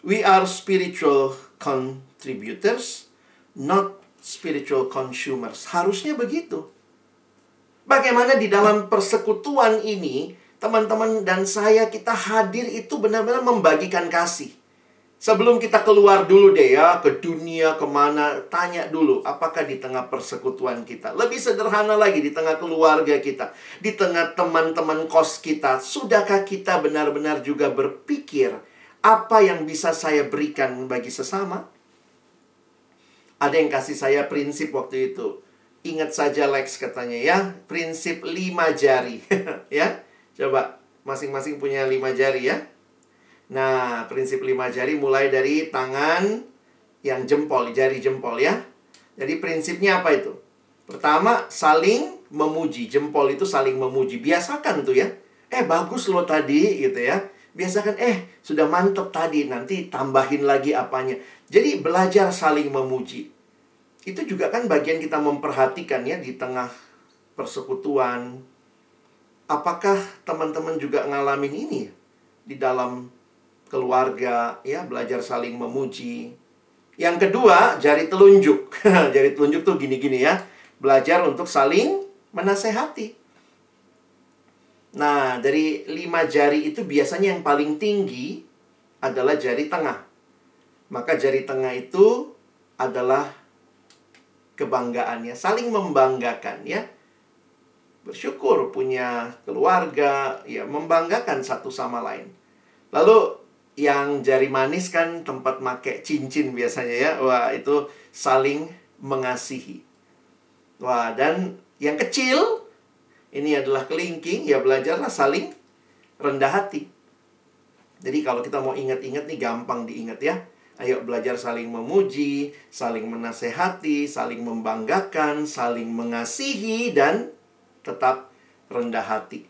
We are spiritual contributors, not spiritual consumers. Harusnya begitu. Bagaimana di dalam persekutuan ini, teman-teman dan saya kita hadir itu benar-benar membagikan kasih. Sebelum kita keluar dulu deh ya ke dunia ke mana, tanya dulu apakah di tengah persekutuan kita. Lebih sederhana lagi di tengah keluarga kita, di tengah teman-teman kos kita, sudahkah kita benar-benar juga berpikir apa yang bisa saya berikan bagi sesama? Ada yang kasih saya prinsip waktu itu. Ingat saja Lex katanya ya, prinsip lima jari. ya, coba masing-masing punya lima jari ya. Nah, prinsip lima jari mulai dari tangan yang jempol, jari jempol ya. Jadi prinsipnya apa itu? Pertama, saling memuji. Jempol itu saling memuji. Biasakan tuh ya. Eh, bagus lo tadi gitu ya biasakan eh sudah mantep tadi nanti tambahin lagi apanya. Jadi belajar saling memuji. Itu juga kan bagian kita memperhatikan ya di tengah persekutuan. Apakah teman-teman juga ngalamin ini di dalam keluarga ya belajar saling memuji. Yang kedua, jari telunjuk. jari telunjuk tuh gini-gini ya. Belajar untuk saling menasehati. Nah, dari lima jari itu biasanya yang paling tinggi adalah jari tengah. Maka jari tengah itu adalah kebanggaannya, saling membanggakan ya. Bersyukur punya keluarga, ya membanggakan satu sama lain. Lalu yang jari manis kan tempat make cincin biasanya ya. Wah, itu saling mengasihi. Wah, dan yang kecil ini adalah kelingking, ya belajarlah saling rendah hati. Jadi kalau kita mau ingat-ingat nih gampang diingat ya. Ayo belajar saling memuji, saling menasehati, saling membanggakan, saling mengasihi, dan tetap rendah hati.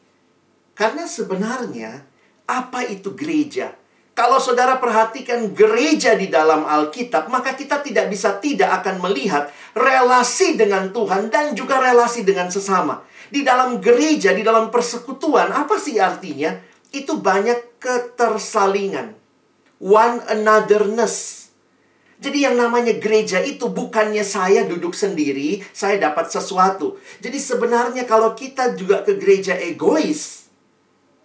Karena sebenarnya, apa itu gereja? Kalau saudara perhatikan gereja di dalam Alkitab, maka kita tidak bisa tidak akan melihat relasi dengan Tuhan dan juga relasi dengan sesama di dalam gereja, di dalam persekutuan, apa sih artinya? Itu banyak ketersalingan. One anotherness. Jadi yang namanya gereja itu bukannya saya duduk sendiri, saya dapat sesuatu. Jadi sebenarnya kalau kita juga ke gereja egois,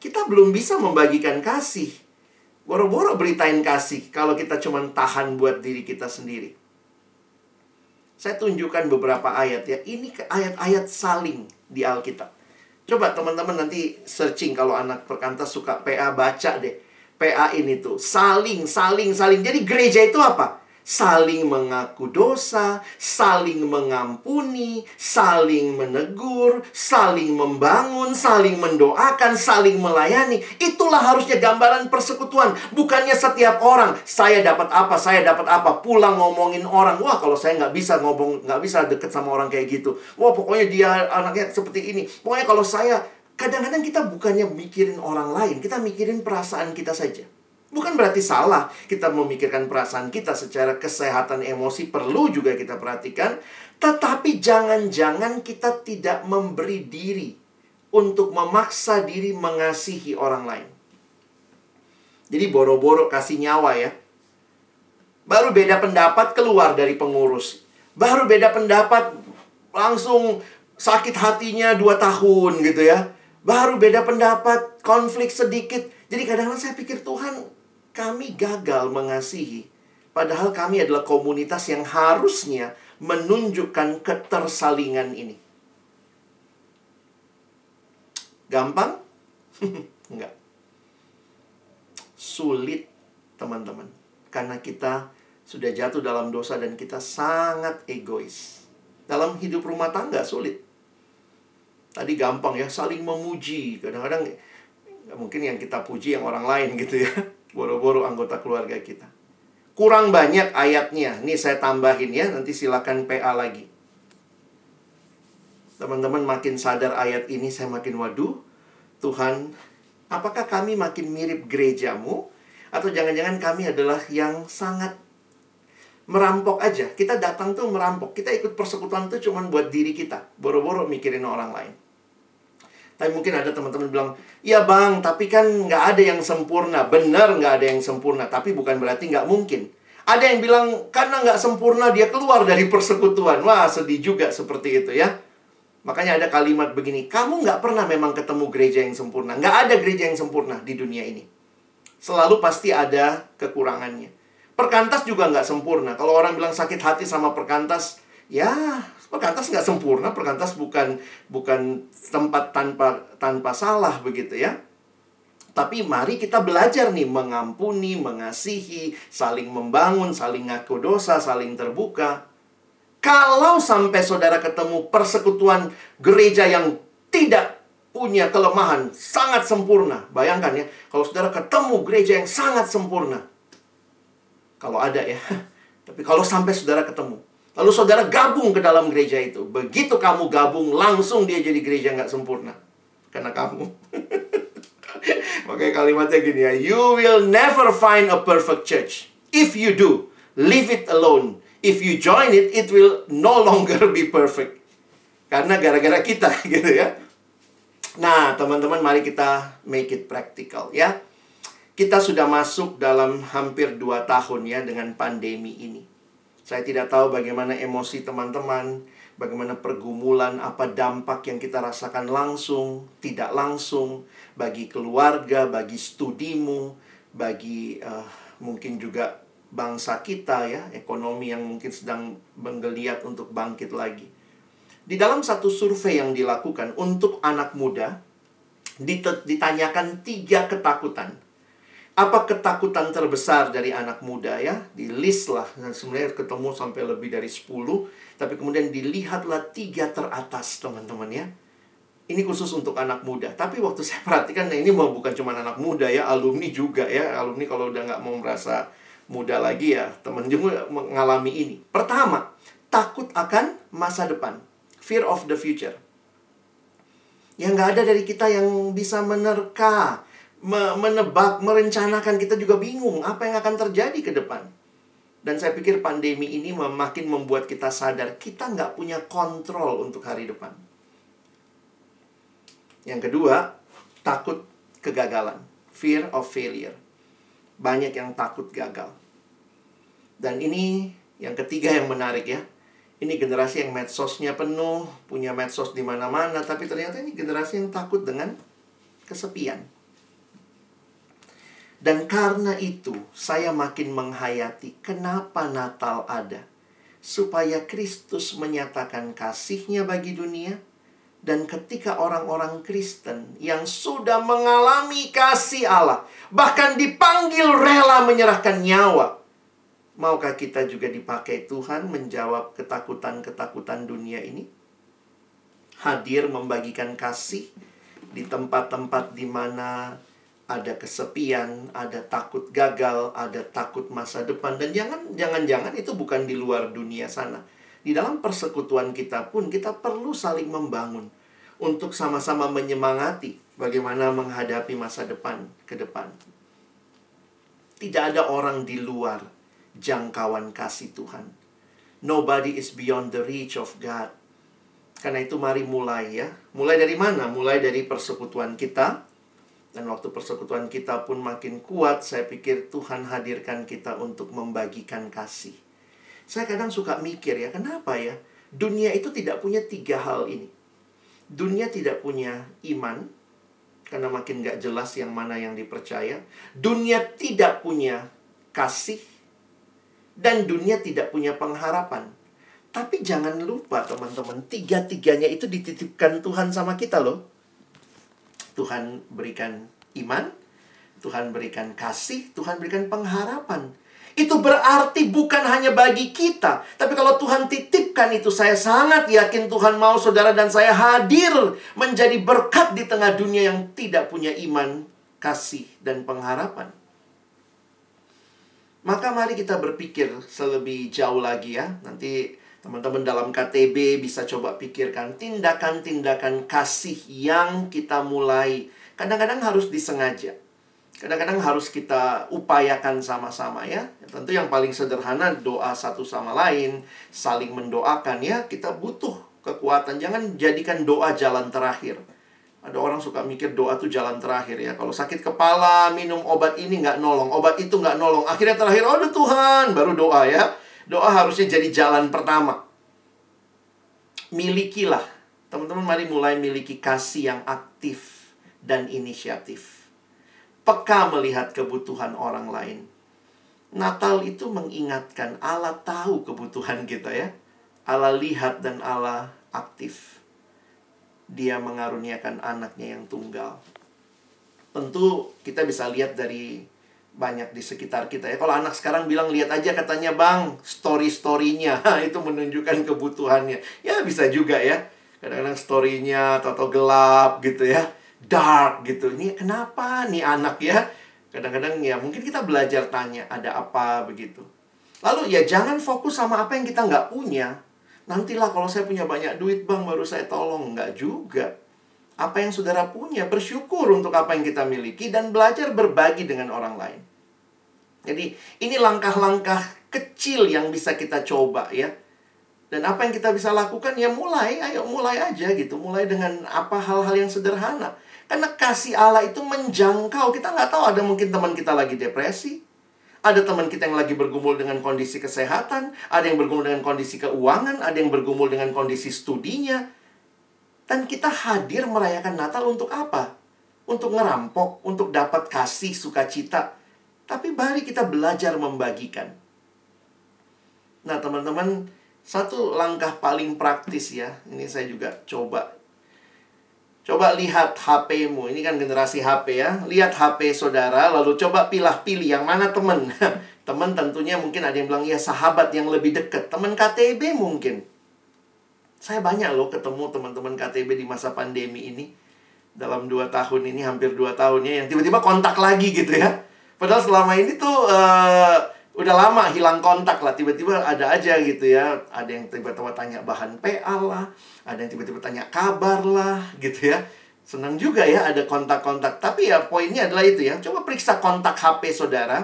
kita belum bisa membagikan kasih. Boro-boro beritain kasih kalau kita cuma tahan buat diri kita sendiri. Saya tunjukkan beberapa ayat ya. Ini ayat-ayat saling di Alkitab. Coba teman-teman nanti searching kalau anak perkantas suka PA baca deh. PA ini tuh saling, saling, saling. Jadi gereja itu apa? Saling mengaku dosa, saling mengampuni, saling menegur, saling membangun, saling mendoakan, saling melayani. Itulah harusnya gambaran persekutuan. Bukannya setiap orang, saya dapat apa, saya dapat apa, pulang ngomongin orang. Wah, kalau saya nggak bisa ngomong, nggak bisa deket sama orang kayak gitu. Wah, pokoknya dia anaknya seperti ini. Pokoknya kalau saya, kadang-kadang kita bukannya mikirin orang lain, kita mikirin perasaan kita saja. Bukan berarti salah kita memikirkan perasaan kita secara kesehatan emosi perlu juga kita perhatikan, tetapi jangan-jangan kita tidak memberi diri untuk memaksa diri mengasihi orang lain. Jadi boro-boro kasih nyawa ya. Baru beda pendapat keluar dari pengurus. Baru beda pendapat langsung sakit hatinya dua tahun gitu ya. Baru beda pendapat, konflik sedikit. Jadi kadang-kadang saya pikir Tuhan kami gagal mengasihi. Padahal kami adalah komunitas yang harusnya menunjukkan ketersalingan ini. Gampang? Enggak. Sulit, teman-teman. Karena kita sudah jatuh dalam dosa dan kita sangat egois. Dalam hidup rumah tangga sulit. Tadi gampang ya, saling memuji. Kadang-kadang mungkin yang kita puji yang orang lain gitu ya boro-boro anggota keluarga kita. Kurang banyak ayatnya. Nih saya tambahin ya, nanti silakan PA lagi. Teman-teman makin sadar ayat ini, saya makin waduh. Tuhan, apakah kami makin mirip gerejamu? Atau jangan-jangan kami adalah yang sangat merampok aja. Kita datang tuh merampok. Kita ikut persekutuan tuh cuma buat diri kita. Boro-boro mikirin orang lain. Tapi mungkin ada teman-teman bilang, ya bang, tapi kan nggak ada yang sempurna. Benar nggak ada yang sempurna, tapi bukan berarti nggak mungkin. Ada yang bilang, karena nggak sempurna dia keluar dari persekutuan. Wah, sedih juga seperti itu ya. Makanya ada kalimat begini, kamu nggak pernah memang ketemu gereja yang sempurna. Nggak ada gereja yang sempurna di dunia ini. Selalu pasti ada kekurangannya. Perkantas juga nggak sempurna. Kalau orang bilang sakit hati sama perkantas, ya Perkantas nggak sempurna, perkantas bukan bukan tempat tanpa tanpa salah begitu ya. Tapi mari kita belajar nih mengampuni, mengasihi, saling membangun, saling ngaku dosa, saling terbuka. Kalau sampai saudara ketemu persekutuan gereja yang tidak punya kelemahan, sangat sempurna. Bayangkan ya, kalau saudara ketemu gereja yang sangat sempurna. Kalau ada ya. Tapi kalau sampai saudara ketemu, Lalu saudara gabung ke dalam gereja itu. Begitu kamu gabung, langsung dia jadi gereja nggak sempurna. Karena kamu. Makanya kalimatnya gini ya. You will never find a perfect church. If you do, leave it alone. If you join it, it will no longer be perfect. Karena gara-gara kita gitu ya. Nah, teman-teman mari kita make it practical ya. Kita sudah masuk dalam hampir 2 tahun ya dengan pandemi ini. Saya tidak tahu bagaimana emosi teman-teman, bagaimana pergumulan, apa dampak yang kita rasakan langsung, tidak langsung, bagi keluarga, bagi studimu, bagi uh, mungkin juga bangsa kita ya, ekonomi yang mungkin sedang menggeliat untuk bangkit lagi. Di dalam satu survei yang dilakukan untuk anak muda, ditanyakan tiga ketakutan apa ketakutan terbesar dari anak muda ya? Di list lah. Dan sebenarnya ketemu sampai lebih dari 10. Tapi kemudian dilihatlah tiga teratas teman-teman ya. Ini khusus untuk anak muda. Tapi waktu saya perhatikan, nah ini bukan cuma anak muda ya, alumni juga ya. Alumni kalau udah nggak mau merasa muda lagi ya, teman juga mengalami ini. Pertama, takut akan masa depan. Fear of the future. Yang nggak ada dari kita yang bisa menerka menebak, merencanakan, kita juga bingung apa yang akan terjadi ke depan. Dan saya pikir pandemi ini makin membuat kita sadar kita nggak punya kontrol untuk hari depan. Yang kedua, takut kegagalan. Fear of failure. Banyak yang takut gagal. Dan ini yang ketiga yang menarik ya. Ini generasi yang medsosnya penuh, punya medsos di mana-mana, tapi ternyata ini generasi yang takut dengan kesepian. Dan karena itu, saya makin menghayati kenapa Natal ada. Supaya Kristus menyatakan kasihnya bagi dunia. Dan ketika orang-orang Kristen yang sudah mengalami kasih Allah, bahkan dipanggil rela menyerahkan nyawa, maukah kita juga dipakai Tuhan menjawab ketakutan-ketakutan dunia ini? Hadir membagikan kasih di tempat-tempat di mana ada kesepian, ada takut gagal, ada takut masa depan dan jangan jangan-jangan itu bukan di luar dunia sana. Di dalam persekutuan kita pun kita perlu saling membangun untuk sama-sama menyemangati bagaimana menghadapi masa depan ke depan. Tidak ada orang di luar jangkauan kasih Tuhan. Nobody is beyond the reach of God. Karena itu mari mulai ya. Mulai dari mana? Mulai dari persekutuan kita, dan waktu persekutuan kita pun makin kuat, saya pikir Tuhan hadirkan kita untuk membagikan kasih. Saya kadang suka mikir ya, kenapa ya? Dunia itu tidak punya tiga hal ini. Dunia tidak punya iman, karena makin gak jelas yang mana yang dipercaya. Dunia tidak punya kasih, dan dunia tidak punya pengharapan. Tapi jangan lupa teman-teman, tiga-tiganya itu dititipkan Tuhan sama kita loh. Tuhan berikan iman, Tuhan berikan kasih, Tuhan berikan pengharapan. Itu berarti bukan hanya bagi kita, tapi kalau Tuhan titipkan itu, saya sangat yakin Tuhan mau saudara dan saya hadir menjadi berkat di tengah dunia yang tidak punya iman, kasih, dan pengharapan. Maka mari kita berpikir selebih jauh lagi ya. Nanti teman-teman dalam KTB bisa coba pikirkan tindakan-tindakan kasih yang kita mulai. Kadang-kadang harus disengaja. Kadang-kadang harus kita upayakan sama-sama ya. Tentu yang paling sederhana doa satu sama lain, saling mendoakan ya. Kita butuh kekuatan. Jangan jadikan doa jalan terakhir. Ada orang suka mikir doa tuh jalan terakhir ya. Kalau sakit kepala, minum obat ini nggak nolong, obat itu nggak nolong. Akhirnya terakhir, oh Tuhan, baru doa ya. Doa harusnya jadi jalan pertama. Milikilah. Teman-teman mari mulai miliki kasih yang aktif dan inisiatif. Peka melihat kebutuhan orang lain. Natal itu mengingatkan Allah tahu kebutuhan kita ya. Allah lihat dan Allah aktif dia mengaruniakan anaknya yang tunggal. Tentu kita bisa lihat dari banyak di sekitar kita ya. Kalau anak sekarang bilang lihat aja katanya bang story-storynya itu menunjukkan kebutuhannya. Ya bisa juga ya. Kadang-kadang storynya atau gelap gitu ya. Dark gitu. Ini kenapa nih anak ya? Kadang-kadang ya mungkin kita belajar tanya ada apa begitu. Lalu ya jangan fokus sama apa yang kita nggak punya. Nantilah kalau saya punya banyak duit bang baru saya tolong. Enggak juga. Apa yang saudara punya, bersyukur untuk apa yang kita miliki dan belajar berbagi dengan orang lain. Jadi ini langkah-langkah kecil yang bisa kita coba ya. Dan apa yang kita bisa lakukan ya mulai, ayo mulai aja gitu. Mulai dengan apa hal-hal yang sederhana. Karena kasih Allah itu menjangkau. Kita nggak tahu ada mungkin teman kita lagi depresi. Ada teman kita yang lagi bergumul dengan kondisi kesehatan, ada yang bergumul dengan kondisi keuangan, ada yang bergumul dengan kondisi studinya. Dan kita hadir merayakan Natal untuk apa? Untuk ngerampok, untuk dapat kasih sukacita. Tapi mari kita belajar membagikan. Nah, teman-teman, satu langkah paling praktis ya. Ini saya juga coba Coba lihat HP-mu. Ini kan generasi HP ya. Lihat HP saudara, lalu coba pilah-pilih yang mana teman. teman tentunya mungkin ada yang bilang, ya sahabat yang lebih dekat. Teman KTB mungkin. Saya banyak loh ketemu teman-teman KTB di masa pandemi ini. Dalam dua tahun ini, hampir dua tahunnya, yang tiba-tiba kontak lagi gitu ya. Padahal selama ini tuh... Uh, udah lama hilang kontak lah. Tiba-tiba ada aja gitu ya. Ada yang tiba-tiba tanya bahan PA lah. Ada yang tiba-tiba tanya kabar lah gitu ya. Senang juga ya ada kontak-kontak. Tapi ya poinnya adalah itu ya. Coba periksa kontak HP saudara.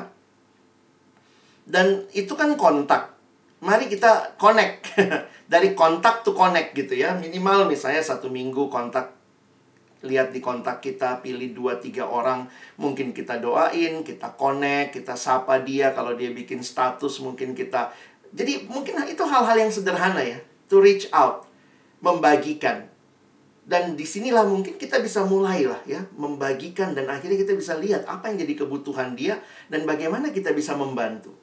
Dan itu kan kontak. Mari kita connect. Dari kontak to connect gitu ya. Minimal misalnya satu minggu kontak lihat di kontak kita, pilih dua tiga orang, mungkin kita doain, kita connect, kita sapa dia. Kalau dia bikin status, mungkin kita jadi mungkin itu hal-hal yang sederhana ya, to reach out, membagikan. Dan di sinilah mungkin kita bisa mulai lah ya, membagikan. Dan akhirnya kita bisa lihat apa yang jadi kebutuhan dia dan bagaimana kita bisa membantu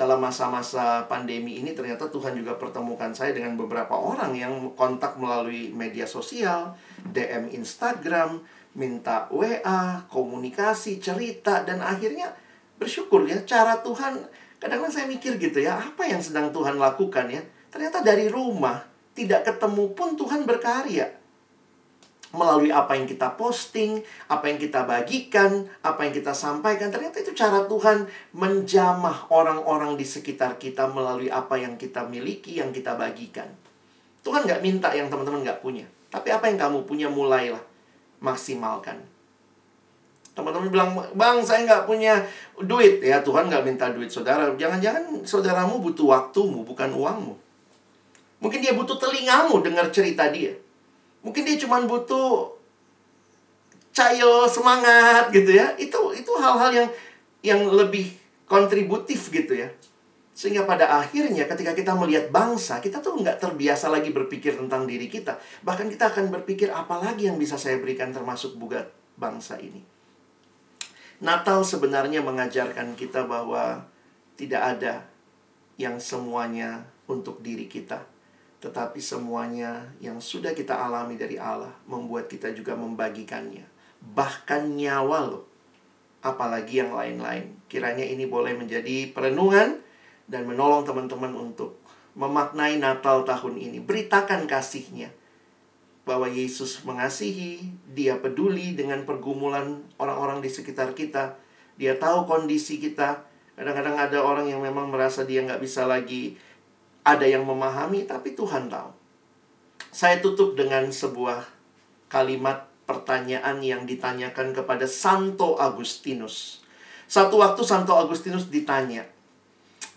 dalam masa-masa pandemi ini ternyata Tuhan juga pertemukan saya dengan beberapa orang yang kontak melalui media sosial, DM Instagram, minta WA, komunikasi, cerita dan akhirnya bersyukur ya cara Tuhan kadang-kadang saya mikir gitu ya apa yang sedang Tuhan lakukan ya? Ternyata dari rumah tidak ketemu pun Tuhan berkarya melalui apa yang kita posting, apa yang kita bagikan, apa yang kita sampaikan. Ternyata itu cara Tuhan menjamah orang-orang di sekitar kita melalui apa yang kita miliki, yang kita bagikan. Tuhan nggak minta yang teman-teman nggak punya. Tapi apa yang kamu punya mulailah. Maksimalkan. Teman-teman bilang, Bang saya nggak punya duit. Ya Tuhan nggak minta duit saudara. Jangan-jangan saudaramu butuh waktumu, bukan uangmu. Mungkin dia butuh telingamu dengar cerita dia. Mungkin dia cuma butuh cayo semangat gitu ya. Itu itu hal-hal yang yang lebih kontributif gitu ya. Sehingga pada akhirnya ketika kita melihat bangsa, kita tuh nggak terbiasa lagi berpikir tentang diri kita. Bahkan kita akan berpikir apa lagi yang bisa saya berikan termasuk buat bangsa ini. Natal sebenarnya mengajarkan kita bahwa tidak ada yang semuanya untuk diri kita tetapi semuanya yang sudah kita alami dari Allah membuat kita juga membagikannya. Bahkan nyawa loh. Apalagi yang lain-lain. Kiranya ini boleh menjadi perenungan dan menolong teman-teman untuk memaknai Natal tahun ini. Beritakan kasihnya. Bahwa Yesus mengasihi, dia peduli dengan pergumulan orang-orang di sekitar kita. Dia tahu kondisi kita. Kadang-kadang ada orang yang memang merasa dia nggak bisa lagi ada yang memahami, tapi Tuhan tahu. Saya tutup dengan sebuah kalimat pertanyaan yang ditanyakan kepada Santo Agustinus. Satu waktu Santo Agustinus ditanya,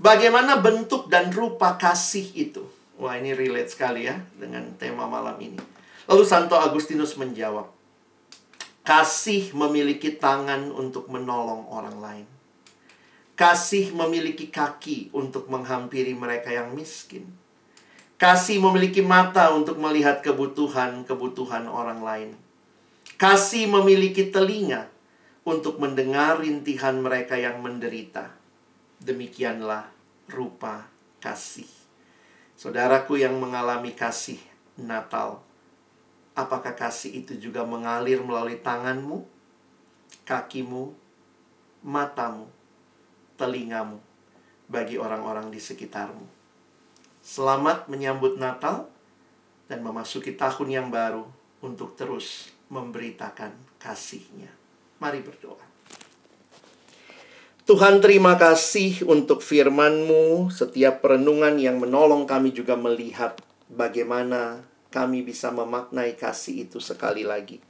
bagaimana bentuk dan rupa kasih itu? Wah ini relate sekali ya dengan tema malam ini. Lalu Santo Agustinus menjawab, kasih memiliki tangan untuk menolong orang lain. Kasih memiliki kaki untuk menghampiri mereka yang miskin. Kasih memiliki mata untuk melihat kebutuhan-kebutuhan orang lain. Kasih memiliki telinga untuk mendengar rintihan mereka yang menderita. Demikianlah rupa kasih. Saudaraku yang mengalami kasih Natal, apakah kasih itu juga mengalir melalui tanganmu, kakimu, matamu, telingamu bagi orang-orang di sekitarmu. Selamat menyambut Natal dan memasuki tahun yang baru untuk terus memberitakan kasihnya. Mari berdoa. Tuhan terima kasih untuk firman-Mu, setiap perenungan yang menolong kami juga melihat bagaimana kami bisa memaknai kasih itu sekali lagi.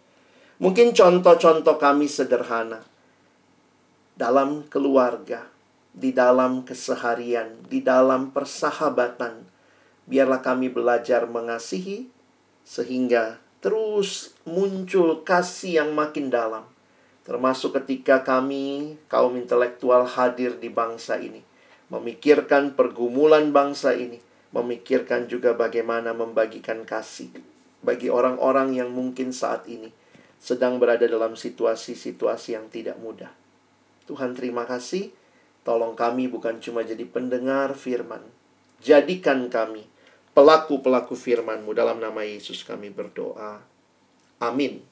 Mungkin contoh-contoh kami sederhana dalam keluarga, di dalam keseharian, di dalam persahabatan. Biarlah kami belajar mengasihi sehingga terus muncul kasih yang makin dalam termasuk ketika kami, kaum intelektual, hadir di bangsa ini, memikirkan pergumulan bangsa ini, memikirkan juga bagaimana membagikan kasih bagi orang-orang yang mungkin saat ini sedang berada dalam situasi-situasi yang tidak mudah. Tuhan, terima kasih. Tolong kami bukan cuma jadi pendengar firman, jadikan kami pelaku-pelaku firman-Mu dalam nama Yesus kami berdoa. Amin.